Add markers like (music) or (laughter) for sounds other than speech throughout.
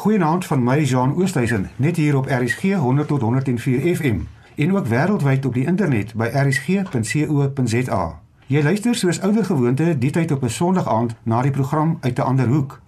Goeienaand van my Jean Oosthuizen, net hier op RSG 100 tot 104 FM en ook wêreldwyd op die internet by rsg.co.za. Jy luister soos ouer gewoonte die tyd op 'n Sondag aand na die program uit 'n ander hoek.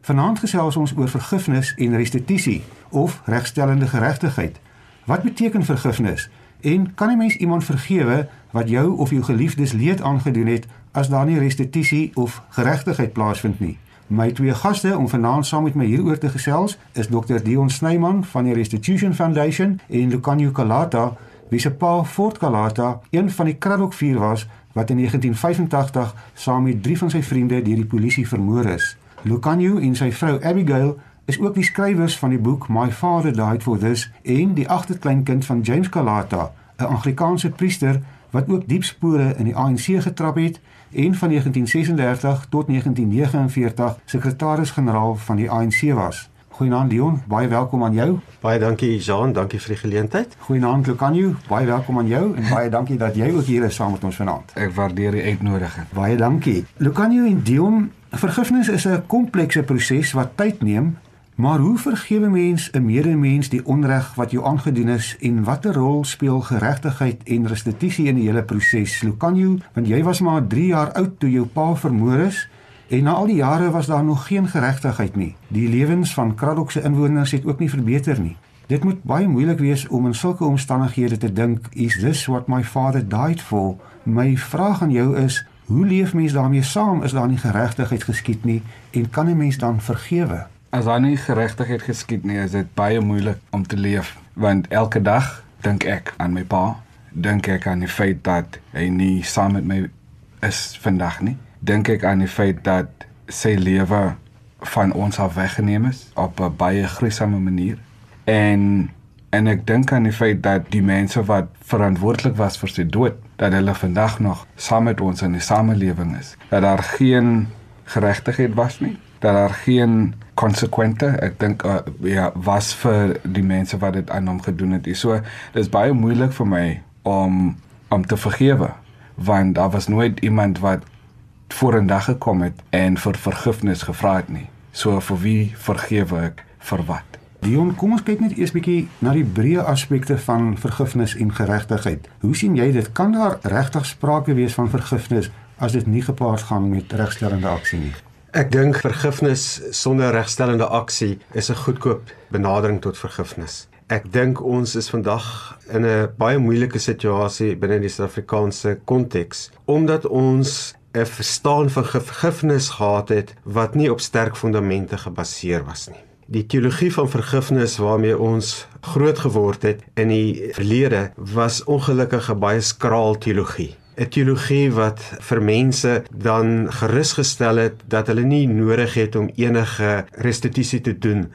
Vanaand gesels ons oor vergifnis en restituisie of regstellende geregtigheid. Wat beteken vergifnis? En kan 'n mens iemand vergewe wat jou of jou geliefdes leed aangedoen het as daar nie restituisie of geregtigheid plaasvind nie? My twee gaste om vanaand saam met my hieroor te gesels is Dr Dion Snyman van die Restitution Foundation en Lucanio Calata, wie se pa Fort Calata een van die Kraddock vier was wat in 1985 saam met drie van sy vriende deur die polisie vermoor is. Lucanio en sy vrou Abigail is ook die skrywers van die boek My Father Died for This en die agterkleinkind van James Calata, 'n Anglikaanse priester wat ook diep spore in die ANC getrap het en van 1936 tot 1949 sekretaris-generaal van die ANC was. Goeienaand Dion, baie welkom aan jou. Baie dankie Jean, dankie vir die geleentheid. Goeienaand Lucanio, baie welkom aan jou en baie dankie dat jy ook hier is saam met ons vanaand. Ek waardeer die uitnodiging. Baie dankie. Lucanio en Dion, vergifnis is 'n komplekse proses wat tyd neem Maar hoe vergewe mens 'n medemens die onreg wat jou aangedoen is en watter rol speel geregtigheid en restituisie in die hele proses? Lucanio, want jy was maar 3 jaar oud toe jou pa vermoor is en na al die jare was daar nog geen geregtigheid nie. Die lewens van Kraddock se inwoners het ook nie verbeter nie. Dit moet baie moeilik wees om in sulke omstandighede te dink, is this what my father died for? My vraag aan jou is, hoe leef mens daarmee saam as daar nie geregtigheid geskied nie en kan 'n mens dan vergewe? As daar nie geregtigheid geskied nie, is dit baie moeilik om te leef want elke dag dink ek aan my pa, dink ek aan die feit dat hy nie saam met my is vandag nie. Dink ek aan die feit dat sy lewe van ons af weggeneem is op 'n baie gruisame manier. En en ek dink aan die feit dat die mense wat verantwoordelik was vir sy dood, dat hulle vandag nog saam met ons in die samelewing is. Dat daar geen geregtigheid was nie, dat daar geen konsekwente ek dink uh, ja was vir die mense wat dit aan hom gedoen het. So dis baie moeilik vir my om om te vergewe want daar was nooit iemand wat vorendag gekom het en vir vergifnis gevra het nie. So vir wie vergewe ek vir wat? Dion, kom ons kyk net eers bietjie na die breë aspekte van vergifnis en geregtigheid. Hoe sien jy dit? Kan daar regtig sprake wees van vergifnis as dit nie gepaard gaan met regstellende aksie nie? Ek dink vergifnis sonder regstellende aksie is 'n goedkoop benadering tot vergifnis. Ek dink ons is vandag in 'n baie moeilike situasie binne die Suid-Afrikaanse konteks omdat ons 'n verstaan van vergifnis gehad het wat nie op sterk fondamente gebaseer was nie. Die teologie van vergifnis waarmee ons groot geword het in die verlede was ongelukkig 'n baie skraal teologie. 'n teologie wat vir mense dan gerusgestel het dat hulle nie nodig het om enige restituisie te doen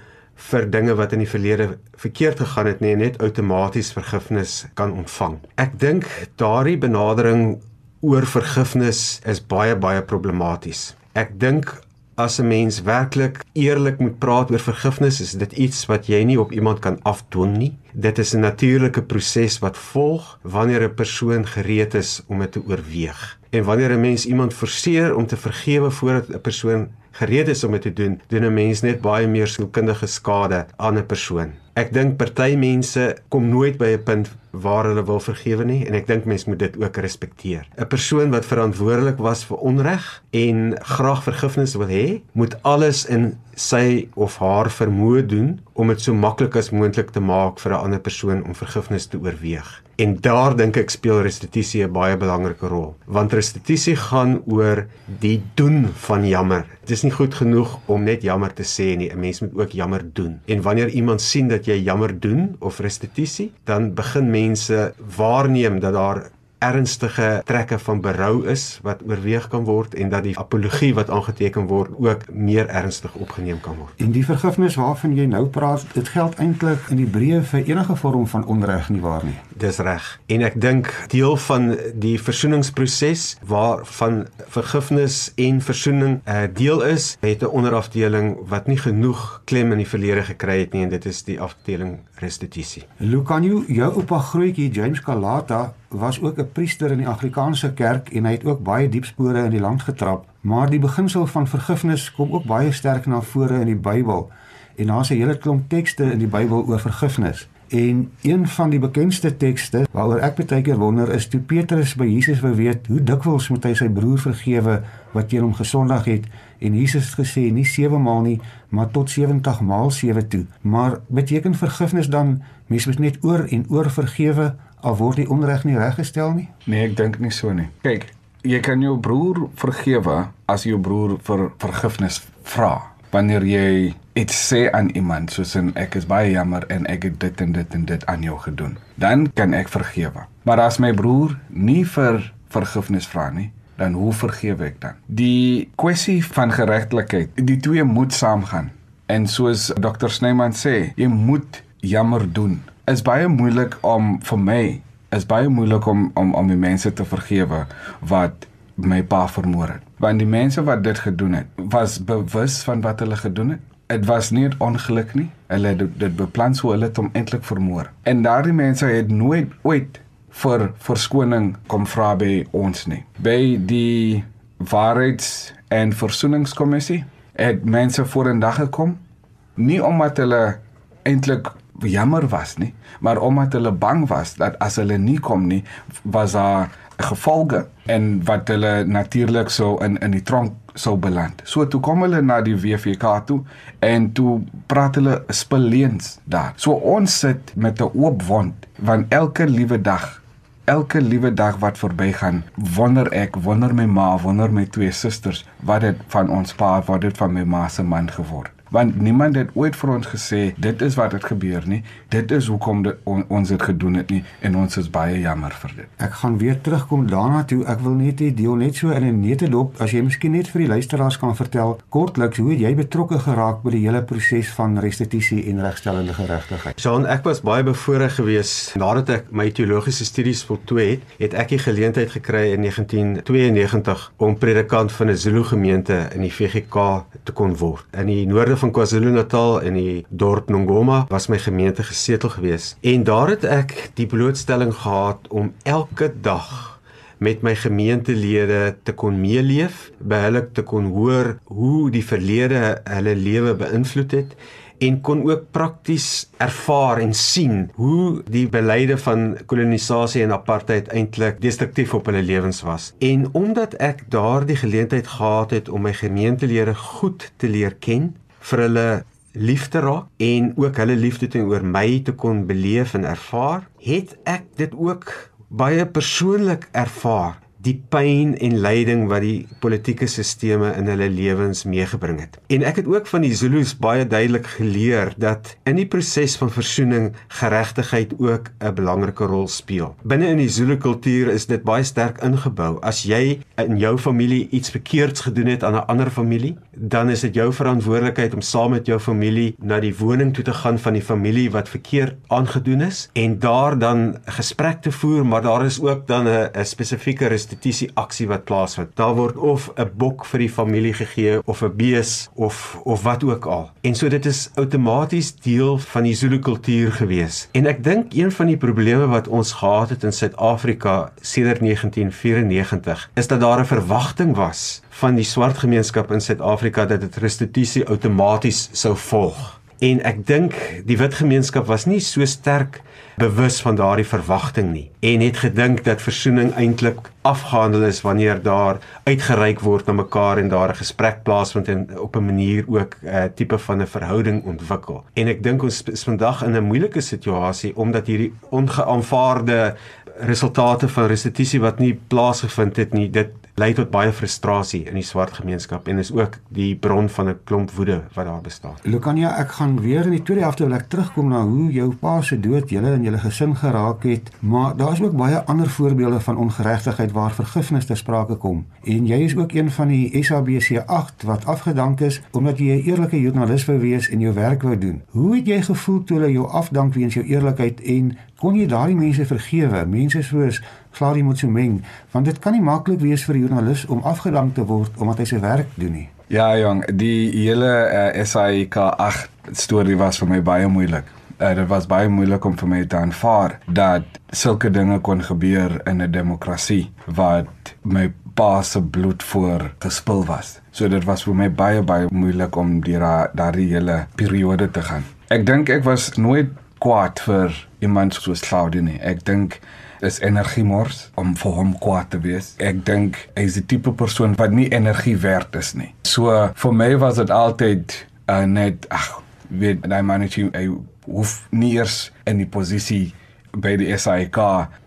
vir dinge wat in die verlede verkeerd gegaan het nie en net outomaties vergifnis kan ontvang. Ek dink daardie benadering oor vergifnis is baie baie problematies. Ek dink as 'n mens werklik eerlik moet praat oor vergifnis, is dit iets wat jy nie op iemand kan afdwing nie. Dit is 'n natuurlike proses wat volg wanneer 'n persoon gereed is om dit te oorweeg. En wanneer 'n mens iemand forceer om te vergewe voordat 'n persoon gereed is om dit te doen, doen 'n mens net baie meer sielkundige skade aan 'n persoon. Ek dink party mense kom nooit by 'n punt waar hulle wil vergewe nie en ek dink mense moet dit ook respekteer. 'n Persoon wat verantwoordelik was vir onreg en graag vergifnis wil hê, moet alles in sy of haar vermoë doen om dit so maklik as moontlik te maak vir 'n ander persoon om vergifnis te oorweeg. En daar dink ek speel restituisie 'n baie belangrike rol, want restituisie gaan oor die doen van jammer. Dit is nie goed genoeg om net jammer te sê nie, 'n mens moet ook jammer doen. En wanneer iemand sien dat jy jammer doen of restituisie, dan begin mense waarneem dat daar ernstige trekke van berou is wat oorweeg kan word en dat die apologie wat aangeteken word ook meer ernstig opgeneem kan word. En die vergifnis waarvan jy nou praat, dit geld eintlik in die breë vir enige vorm van onreg nie waar nie. Dis reg. En ek dink deel van die versoeningsproses waarvan vergifnis en versoening 'n uh, deel is, het 'n onderafdeling wat nie genoeg klem in die verlede gekry het nie en dit is die afdeling restituisie. Lucanio, jou oupa grootjie James Calata was ook 'n priester in die Afrikaanse kerk en hy het ook baie diep spore in die land getrap, maar die beginsel van vergifnis kom ook baie sterk na vore in die Bybel. en daar's 'n hele klomp tekste in die Bybel oor vergifnis. En een van die bekendste tekste waaroor ek baie keer wonder is toe Petrus by Jesus wou weet hoe dikwels moet hy sy broer vergewe wat teen hom gesondig het en Jesus het gesê nie 7 maal nie maar tot 70 maal 7 toe. Maar beteken vergifnis dan mens moet net oor en oor vergewe al word die onreg nie reggestel nie? Nee, ek dink nie so nie. Kyk, jy kan jou broer vergewe as jou broer vir vergifnis vra. Wanneer jy iets sê aan iemand soos en ek is baie jammer en ek het dit en dit en dit aan jou gedoen, dan kan ek vergewe. Maar as my broer nie vir vergifnis vra nie, dan hoe vergewe ek dan? Die kwessie van geregtelikheid, die twee moet saamgaan. En soos Dr. Snyman sê, jy moet jammer doen. Is baie moeilik om vir my is baie moeilik om om om die mense te vergewe wat my pa vermoor het. Want die mense wat dit gedoen het, was bewus van wat hulle gedoen het. Dit was nie 'n ongeluk nie. Hulle het dit beplan so hulle hom eintlik vermoor. En daardie mense het nooit ooit vir verskoning kom vra by ons nie. By die Waarheids- en Versoeningskommissie het mense vorendag gekom nie omdat hulle eintlik jammer was nie, maar omdat hulle bang was dat as hulle nie kom nie, was daar gevolge en wat hulle natuurlik sou in in die tronk sou beland. So toe kom hulle na die WVK toe en toe praat hulle speleens daar. So ons sit met 'n oop wond want elke liewe dag elke liewe dag wat verbygaan, wonder ek, wonder my ma, wonder my twee susters, wat het van ons pa, wat het van my ma se man geword want niemand het ooit vir ons gesê dit is wat het gebeur nie. Dit is hoekom dit, on, ons dit gedoen het nie en ons is baie jammer vir dit. Ek gaan weer terugkom daarna toe. Ek wil net die deel net so in 'n nete dop as jy miskien net vir die luisteraars kan vertel kortliks hoe jy betrokke geraak by die hele proses van restituisie en regstellende geregtigheid Jean ek was baie bevoorreg geweest nadat ek my teologiese studies voltooi het het ek die geleentheid gekry in 1992 om predikant van 'n Zulu gemeente in die VGK te kon word. In die noorde van KwaZulu-Natal in die dorp Nongoma was my gemeente gesetel gewees. En daar het ek die blootstelling gehad om elke dag met my gemeentelede te kon meeleef, by hulle te kon hoor hoe die verlede hulle lewe beïnvloed het en kon ook prakties ervaar en sien hoe die beleide van kolonisasie en apartheid eintlik destruktief op hulle lewens was. En omdat ek daardie geleentheid gehad het om my gemeentelede goed te leer ken, vir hulle lief te raak en ook hulle liefde teenoor my te kon beleef en ervaar, het ek dit ook baie persoonlik ervaar die pyn en lyding wat die politieke sisteme in hulle lewens meegebring het. En ek het ook van die Zulus baie duidelik geleer dat in die proses van versoening geregtigheid ook 'n belangrike rol speel. Binne in die Zulu kultuur is dit baie sterk ingebou. As jy in jou familie iets verkeerds gedoen het aan 'n ander familie, dan is dit jou verantwoordelikheid om saam met jou familie na die woning toe te gaan van die familie wat verkeerd aangedoen is en daar dan gesprek te voer, maar daar is ook dan 'n spesifieke restituisie aksie wat plaasvind. Daar word of 'n bok vir die familie gegee of 'n bees of of wat ook al. En so dit is outomaties deel van die Zulu kultuur gewees. En ek dink een van die probleme wat ons gehad het in Suid-Afrika sedert 1994 is dat daar 'n verwagting was van die swart gemeenskap in Suid-Afrika dat dit restituisie outomaties sou volg. En ek dink die wit gemeenskap was nie so sterk bewus van daardie verwagting nie en het gedink dat versoening eintlik afgehandel is wanneer daar uitgereik word na mekaar en daar 'n gesprek plaasvind en op 'n manier ook 'n uh, tipe van 'n verhouding ontwikkel. En ek dink ons is vandag in 'n moeilike situasie omdat hierdie ongeaanvaarde resultate van restituisie wat nie plaasgevind het nie, dit lei tot baie frustrasie in die swart gemeenskap en is ook die bron van 'n klomp woede wat daar bestaan. Lukania, ek gaan weer in die tweede helfte wil ek terugkom na hoe jou pa se dood julle en julle gesin geraak het, maar daar is ook baie ander voorbeelde van ongeregtigheid waar vergifnis ter sprake kom. En jy is ook een van die SABC 8 wat afgedank is omdat jy 'n eerlike joernalis wou wees en jou werk wou doen. Hoe het jy gevoel toe hulle jou afdank weens jou eerlikheid en kon jy daardie mense vergewe? Mense soos Claudie Motsoeneng, want dit kan nie maklik wees vir 'n joernalis om afgedank te word omdat hy sy werk doen nie. Ja, jong, die hele uh, SAIK 8 storie was vir my baie moeilik. Uh, dit was baie moeilik om vir my te aanvaar dat sulke dinge kon gebeur in 'n demokrasie wat my pa se bloed voor gespil was. So dit was vir my baie baie moeilik om deur daardie hele periode te gaan. Ek dink ek was nooit kwaad vir iemand soos Claudia nie. Ek dink is energiemors om vir hom kwaad te wees. Ek dink hy is die tipe persoon wat nie energie werd is nie. So vir my was dit altyd uh, net ag, weet daai mannetjie hy hoef nie eers in die posisie by die SAIK.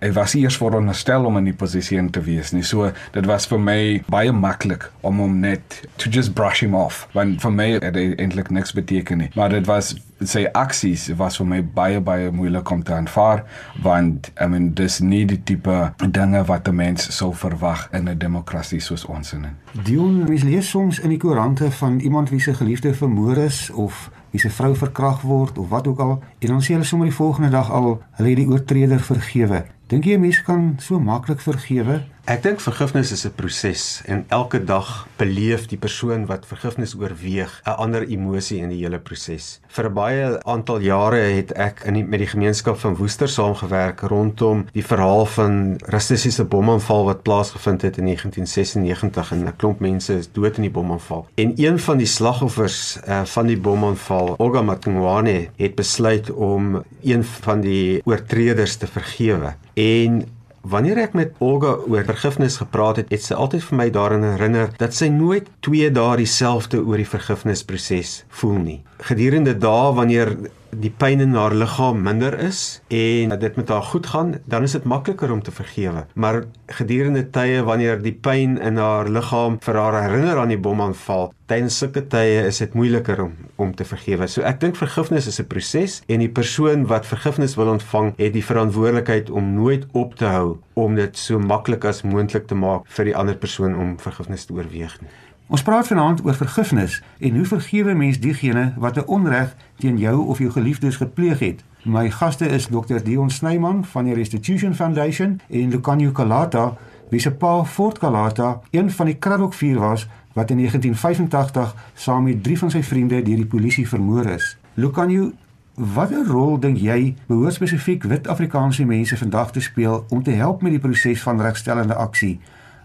Ek was eers veronderstel om in die posisie in te wees nie. So dit was vir my baie maklik om hom net to just brush him off. Want vir my het dit eintlik niks beteken nie. Maar dit was sy aksies was vir my baie baie moeilik om te aanvaar want I mean dis nie die tipe dinge wat 'n mens sou verwag in 'n demokrasie soos ons in. Dion, mens lees soms in die koerante van iemand wie se geliefde vermoor is of wie se vrou verkragt word of wat ook al en dan sê hulle sommer die volgende dag al hulle het die oortreder vergewe. Dink jy 'n mens kan so maklik vergewe? Ek dink vergifnis is 'n proses en elke dag beleef die persoon wat vergifnis oorweeg 'n ander emosie in die hele proses. Vir baie aantal jare het ek in die, met die gemeenskap van Woester saamgewerk rondom die verhaal van rassistiese bomaanval wat plaasgevind het in 1996 en 'n klomp mense is dood in die bomaanval. En een van die slagoffers uh, van die bomaanval, Olga Matungwane, het besluit om een van die oortreders te vergewe. En Wanneer ek met Olga oor vergifnis gepraat het, het sy altyd vir my daaraan herinner dat sy nooit 2 dae dieselfde oor die vergifnisproses voel nie. Gedurende dae wanneer die pyn in haar liggaam minder is en dit met haar goed gaan, dan is dit makliker om te vergewe. Maar gedurende tye wanneer die pyn in haar liggaam vir haar herinner aan die bomaanval, tydens sulke tye is dit moeiliker om om te vergewe. So ek dink vergifnis is 'n proses en die persoon wat vergifnis wil ontvang, het die verantwoordelikheid om nooit op te hou om dit so maklik as moontlik te maak vir die ander persoon om vergifnis te oorweeg. Nie. Ons praat vanaand oor vergifnis en hoe vergewe mens diegene wat 'n onreg teen jou of jou geliefdes gepleeg het. My gaste is Dr Dion Snyman van die Restitution Foundation en Lucanio Calata, wie se pa Fort Calata een van die Kraddock vier was wat in 1985 saam met drie van sy vriende deur die polisie vermoor is. Lucanio Watter rol dink jy behoort spesifiek wit Afrikaanse mense vandag te speel om te help met die proses van regstellende aksie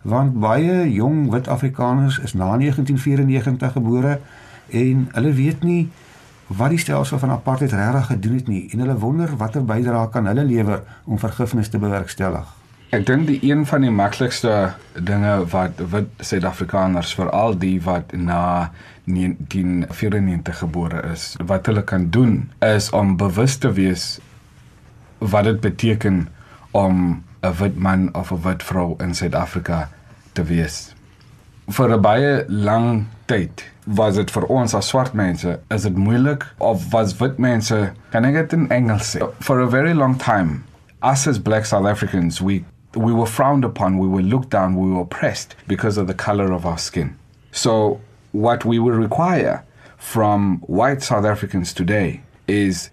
want baie jong wit Afrikaners is na 1994 gebore en hulle weet nie wat die stelsel van apartheid regtig gedoen het nie en hulle wonder watter bydrae kan hulle lewer om vergifnis te bewerkstellig. Ek dink die een van die maklikste dinge wat wit Suid-Afrikaners veral die wat na 1994 gebore is, wat hulle kan doen is om bewus te wees wat dit beteken om 'n wit man of 'n wit vrou in Suid-Afrika te wees. Vir 'n baie lang tyd was dit vir ons as swart mense is dit moeilik of was wit mense kan ek dit in Engels sê? For a very long time us as black South Africans we we were frowned upon we were looked down we were oppressed because of the color of our skin. So what we will require from white South Africans today is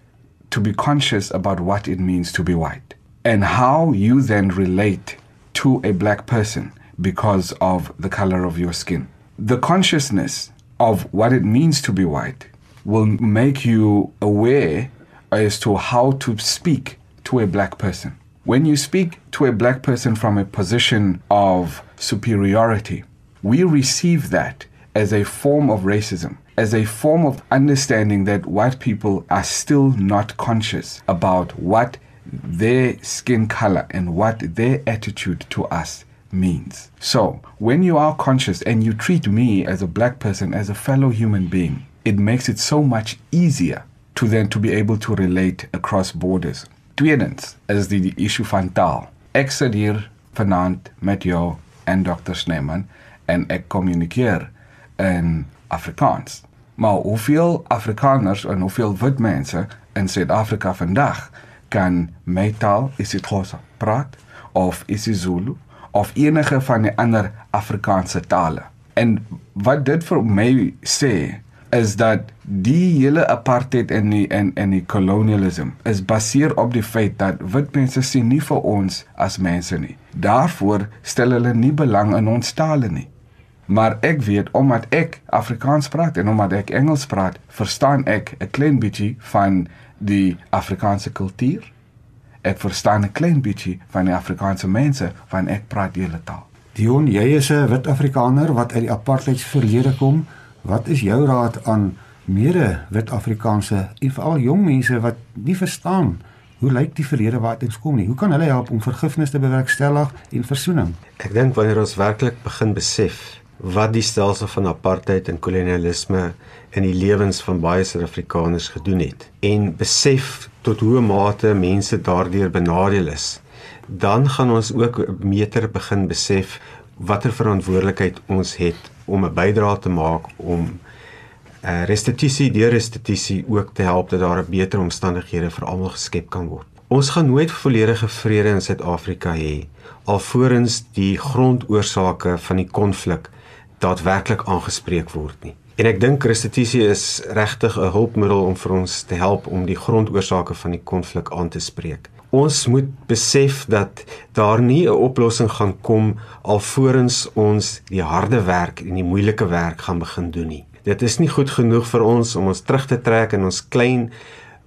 to be conscious about what it means to be white and how you then relate to a black person because of the color of your skin. The consciousness of what it means to be white will make you aware as to how to speak to a black person. When you speak to a black person from a position of superiority, we receive that as a form of racism, as a form of understanding that white people are still not conscious about what their skin color and what their attitude to us means. So, when you are conscious and you treat me as a black person, as a fellow human being, it makes it so much easier to then to be able to relate across borders. Tweedens is die, die issue van taal. Ek sit hier vanaand met jou en Dr. Sneeman en ek kommunikeer in Afrikaans. Maar hoeveel Afrikaners en hoeveel wit mense in Suid-Afrika vandag kan my taal isiXhosa praat of isiZulu of enige van die ander Afrikaanse tale. En wat dit vir my sê is dat die hele apartheid en die en en die kolonialisme is baseer op die feit dat wit mense sien nie vir ons as mense nie. Daarvoor stel hulle nie belang in ons tale nie. Maar ek weet omdat ek Afrikaans praat en omdat ek Engels praat, verstaan ek 'n klein bietjie van die Afrikaanse kultuur ek verstaan 'n klein bietjie van die Afrikaanse mense van ek praat die hele taal. Dion, jy is 'n wit Afrikaner wat uit die apartheidsverlede kom. Wat is jou raad aan mede wit Afrikaanse veral jong mense wat nie verstaan hoe lyk die verlede waar dit kom nie? Hoe kan hulle help om vergifnis te bewerkstellig en versoening? Ek dink wanneer ons werklik begin besef wat die stelsel van apartheid en kolonialisme in die lewens van baie Suid-Afrikaners gedoen het en besef tot hoe mate mense daardeur benadeel is dan gaan ons ook meter begin besef watter verantwoordelikheid ons het om 'n bydrae te maak om uh, restituisie deur restituisie ook te help dat daar 'n beter omstandighede vir almal geskep kan word. Ons gaan nooit volledige vrede in Suid-Afrika hê alvorens die grondoorsake van die konflik daadwerklik aangespreek word nie. En ek dink restituisie is regtig 'n hulpmiddel om vir ons te help om die grondoorsake van die konflik aan te spreek. Ons moet besef dat daar nie 'n oplossing gaan kom alvorens ons die harde werk en die moeilike werk gaan begin doen nie. Dit is nie goed genoeg vir ons om ons terug te trek in ons klein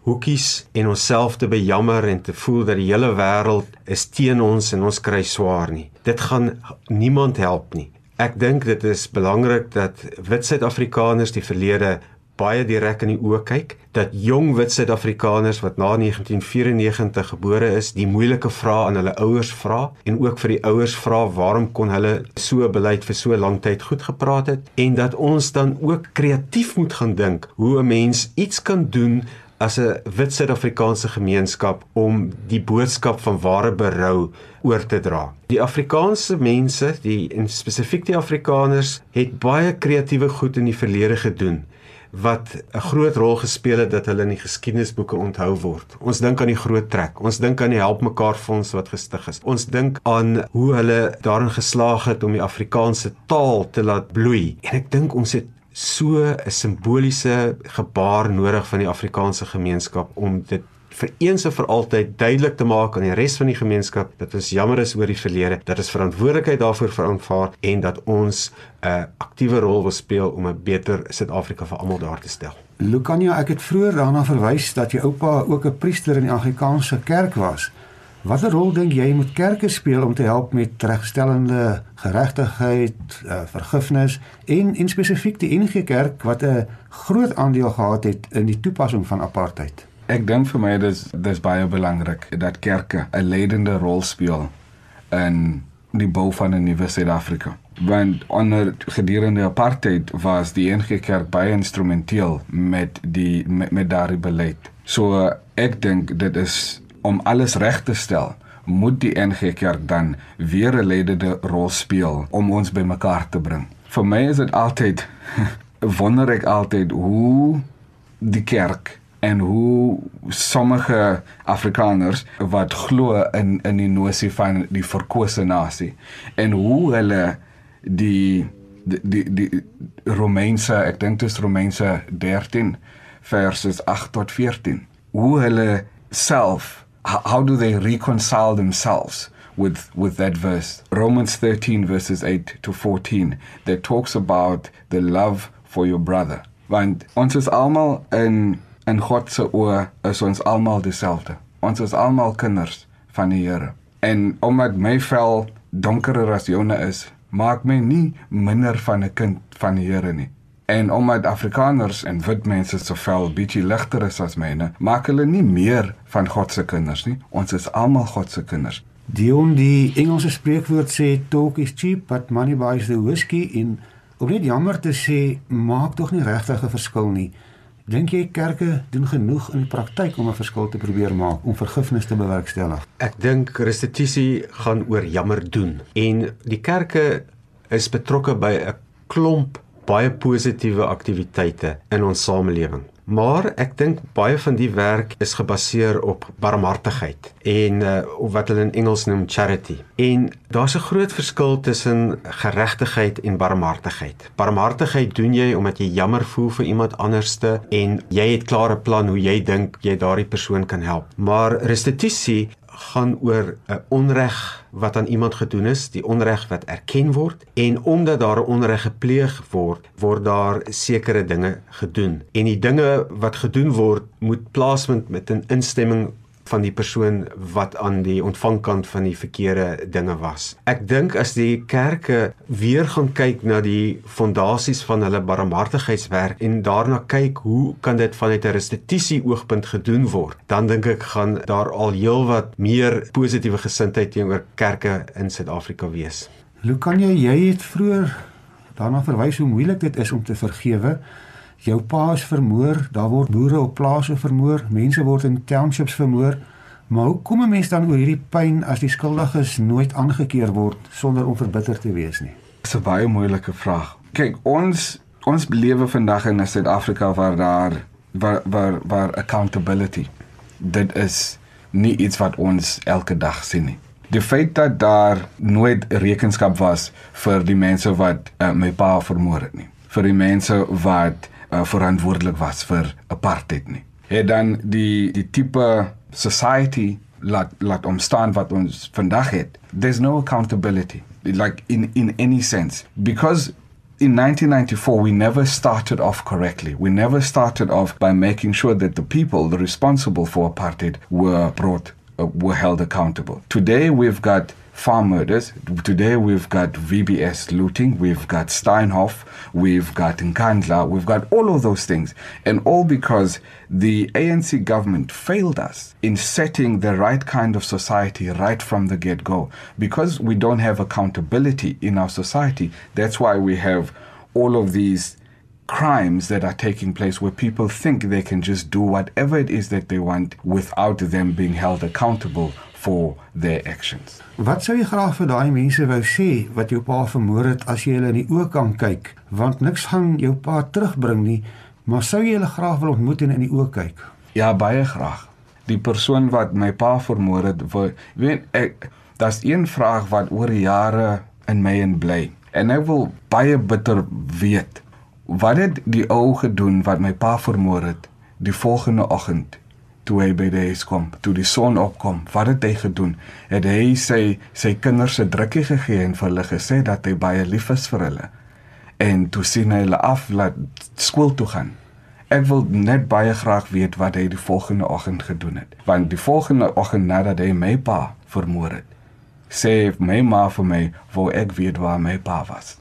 hoekies en onsself te bejammer en te voel dat die hele wêreld is teen ons en ons kry swaar nie. Dit gaan niemand help nie. Ek dink dit is belangrik dat wit Suid-Afrikaners die verlede baie direk in die oë kyk dat jong wit Suid-Afrikaners wat na 1994 gebore is, die moeilike vrae aan hulle ouers vra en ook vir die ouers vra waarom kon hulle so beleid vir so lank tyd goed gepraat het en dat ons dan ook kreatief moet gaan dink hoe 'n mens iets kan doen as 'n wit Suid-Afrikaanse gemeenskap om die boodskap van ware berou oor te dra. Die Afrikaanse mense, die en spesifiek die Afrikaners, het baie kreatiewe goed in die verlede gedoen wat 'n groot rol gespeel het dat hulle in die geskiedenisboeke onthou word. Ons dink aan die Groot Trek. Ons dink aan die Help Mekaar Fonds wat gestig is. Ons dink aan hoe hulle daarin geslaag het om die Afrikaanse taal te laat bloei. En ek dink ons het so 'n simboliese gebaar nodig van die Afrikaanse gemeenskap om dit vir eens en vir altyd duidelik te maak aan die res van die gemeenskap dat ons jammer is oor die verlede, dat ons verantwoordelikheid daarvoor veranvaar en dat ons 'n uh, aktiewe rol wil speel om 'n beter Suid-Afrika vir almal daar te stel. Lukania, ek het vroeër daarna verwys dat jou oupa ook 'n priester in die Anglikaanse kerk was. Watter rol dink jy moet kerke speel om te help met regstellende geregtigheid, uh, vergifnis en en spesifiek die NG Kerk wat 'n groot aandeel gehad het in die toepassing van apartheid? Ek dink vir my dis dis baie belangrik dat kerke 'n leidende rol speel in die bou van 'n nuwe Suid-Afrika. Want onder gedurende apartheid was die NG Kerk baie instrumenteel met die met, met daardie beleid. So ek dink dit is om alles reg te stel, moet die NG Kerk dan weer 'n leidende rol speel om ons bymekaar te bring. Vir my is dit altyd (laughs) wonder ek altyd hoe die kerk en hoe sommige Afrikaners wat glo in in die nosie van die verkose nasie en hoe hulle die die die, die Romeinse ek dink dit is Romeinse 13 verses 8 tot 14 hoe hulle self how do they reconcile themselves with with that verse? Romans 13 verses 8 to 14 that talks about the love for your brother. Want ons is almal in in God se oë is ons almal dieselfde. Ons is almal kinders van die Here. En omdat my vel donkerer as joune is maak my nie minder van 'n kind van die Here nie En omdat Afrikaners en wit mense so vel bietjie ligter is as myne, maak hulle nie meer van God se kinders nie. Ons is almal God se kinders. Dion die Engelse spreekwoord sê talk is cheap but money buys the whiskey in om net jammer te sê maak tog nie regtig 'n verskil nie. Dink jy kerke doen genoeg in die praktyk om 'n verskil te probeer maak om vergifnis te bewerkstellig? Ek dink restituisie gaan oor jammer doen en die kerke is betrokke by 'n klomp baie positiewe aktiwiteite in ons samelewing. Maar ek dink baie van die werk is gebaseer op barmhartigheid en uh, wat hulle in Engels noem charity. En daar's 'n groot verskil tussen geregtigheid en barmhartigheid. Barmhartigheid doen jy omdat jy jammer voel vir iemand anderste en jy het klare plan hoe jy dink jy daardie persoon kan help. Maar restituisie gaan oor 'n onreg wat aan iemand gedoen is, die onreg wat erken word en omdat daar 'n onreg gepleeg word, word daar sekere dinge gedoen. En die dinge wat gedoen word, moet plaasvind met 'n instemming van die persoon wat aan die ontvangkant van die verkeerde dinge was. Ek dink as die kerke weer gaan kyk na die fondasies van hulle barmhartigheidswerk en daarna kyk hoe kan dit vanuit 'n restituisie oogpunt gedoen word, dan dink ek gaan daar al heelwat meer positiewe gesindheid teenoor kerke in Suid-Afrika wees. Hoe kan jy jy het vroeër daarna verwys hoe moeilik dit is om te vergewe? Jou pa is vermoor, daar word boere op plase vermoor, mense word in townships vermoor. Maar hoe kom 'n mens dan oor hierdie pyn as die skuldiges nooit aangekeer word sonder om verbitter te wees nie? Dis 'n baie moeilike vraag. Kyk, ons ons lewe vandag in Suid-Afrika waar daar waar waar waar accountability dit is nie iets wat ons elke dag sien nie. Die feit dat daar nooit rekenskap was vir die mense wat uh, my pa vermoor het nie. Vir die mense wat uh, verantwoordelik was vir apartheid nie. Het dan die die tipe society laat laat ontstaan wat ons vandag het. There's no accountability like in in any sense because in 1994 we never started off correctly. We never started off by making sure that the people the responsible for apartheid were brought uh, were held accountable. Today we've got farm murders. Today we've got VBS looting, we've got Steinhoff, we've got Nkandla, we've got all of those things. And all because the ANC government failed us in setting the right kind of society right from the get go. Because we don't have accountability in our society, that's why we have all of these crimes that are taking place where people think they can just do whatever it is that they want without them being held accountable for their actions. Wat sou jy graag vir daai mense wou sê wat jou pa vermoor het as jy hulle in die oë kan kyk? Want niks gaan jou pa terugbring nie, maar sou jy hulle graag wil ontmoet en in die oë kyk? Ja, baie graag. Die persoon wat my pa vermoor het, weet ek, daar's een vraag wat oor jare in my en bly. En ek wil baie bitter weet wat het die ou gedoen wat my pa vermoor het die volgende oggend toe hy by die huis kom, toe die son opkom, wat het hy gedoen? Het hy sy sy kinders se drukkie gegee en vir hulle gesê dat hy baie lief is vir hulle? En toe sien hy hulle af laat skool toe gaan. Ek wil net baie graag weet wat hy die volgende oggend gedoen het, want die volgende oggend nadat hy my pa vermoor het, sê my ma vir my, "Wou ek weet waar my pa was."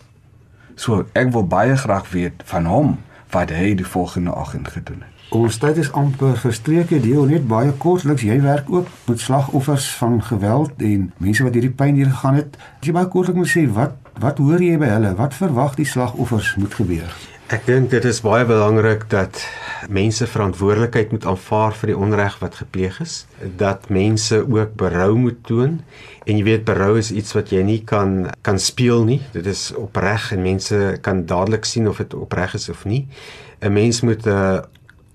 So ek wil baie graag weet van hom wat hy die volgende oggend gedoen het. Ons tyd is amper verstreke deel net baie kortliks jy werk ook met slagoffers van geweld en mense wat hierdie pyn hier gegaan het. As jy baie kortliks moet sê wat wat hoor jy by hulle? Wat verwag die slagoffers moet gebeur? Ek dink dit is baie belangrik dat mense verantwoordelikheid moet aanvaar vir die onreg wat gepleeg is, dat mense ook berou moet toon en jy weet berou is iets wat jy nie kan kan speel nie. Dit is opreg en mense kan dadelik sien of dit opreg is of nie. 'n Mens moet 'n uh,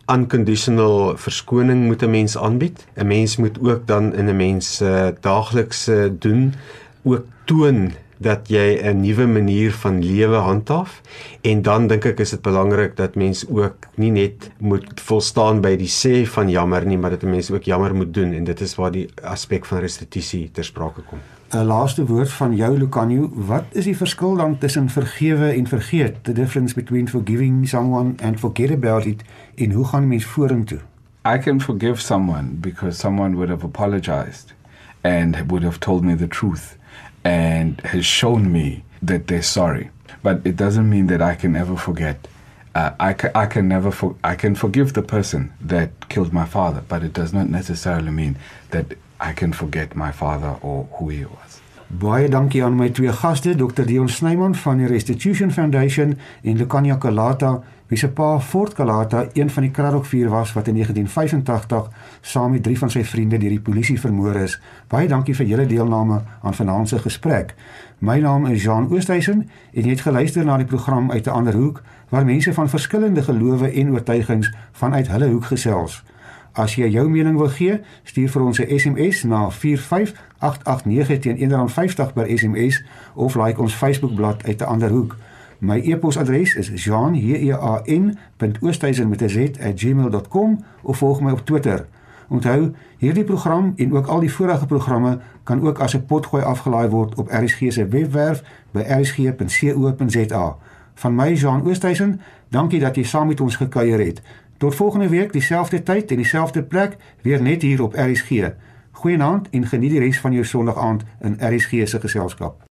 unconditional verskoning moet 'n mens aanbied. 'n Mens moet ook dan in 'n mens se uh, daaglikse doen ook toon dat jy 'n nuwe manier van lewe handhaaf en dan dink ek is dit belangrik dat mens ook nie net moet volstaan by die sê van jammer nie, maar dat 'n mens ook jammer moet doen en dit is waar die aspek van restituisie ter sprake kom. 'n laaste woord van jou Lucanio, wat is die verskil dan tussen vergewe en vergeet? The difference between forgiving someone and forget about it en hoe gaan mens vorentoe? I can forgive someone because someone would have apologized and would have told me the truth and has shown me that they're sorry. But it doesn't mean that I can ever forget. Uh, I, ca I can never for I can forgive the person that killed my father, but it does not necessarily mean that I can forget my father or who he was. Baie dankie aan my twee gaste, Dr. Dion Snyman van die Restitution Foundation en Lucania Kalata, wie se pa Fort Kalata een van die Kraddock-vuur was wat in 1985 saam met drie van sy vriende deur die polisie vermoor is. Baie dankie vir julle deelname aan vanaand se gesprek. My naam is Jean Oosthuizen en jy het geluister na die program uit 'n ander hoek waar mense van verskillende gelowe en oortuigings vanuit hulle hoek gesels. As jy jou mening wil gee, stuur vir ons 'n SMS na 45889 teen R1.50 per SMS of like ons Facebookblad uit 'n ander hoek. My e-posadres is jean.oosthuizen@gmail.com of volg my op Twitter. Onthou, hierdie program en ook al die vorige programme kan ook as 'n potgooi afgelaai word op RSG se webwerf by rsg.co.za. Van my Jean Oosthuizen, dankie dat jy saam met ons gekuier het. Tot volgende week dieselfde tyd en dieselfde plek weer net hier op RSG. Goeienaand en geniet die res van jou Sondag aand in RSG se geselskap.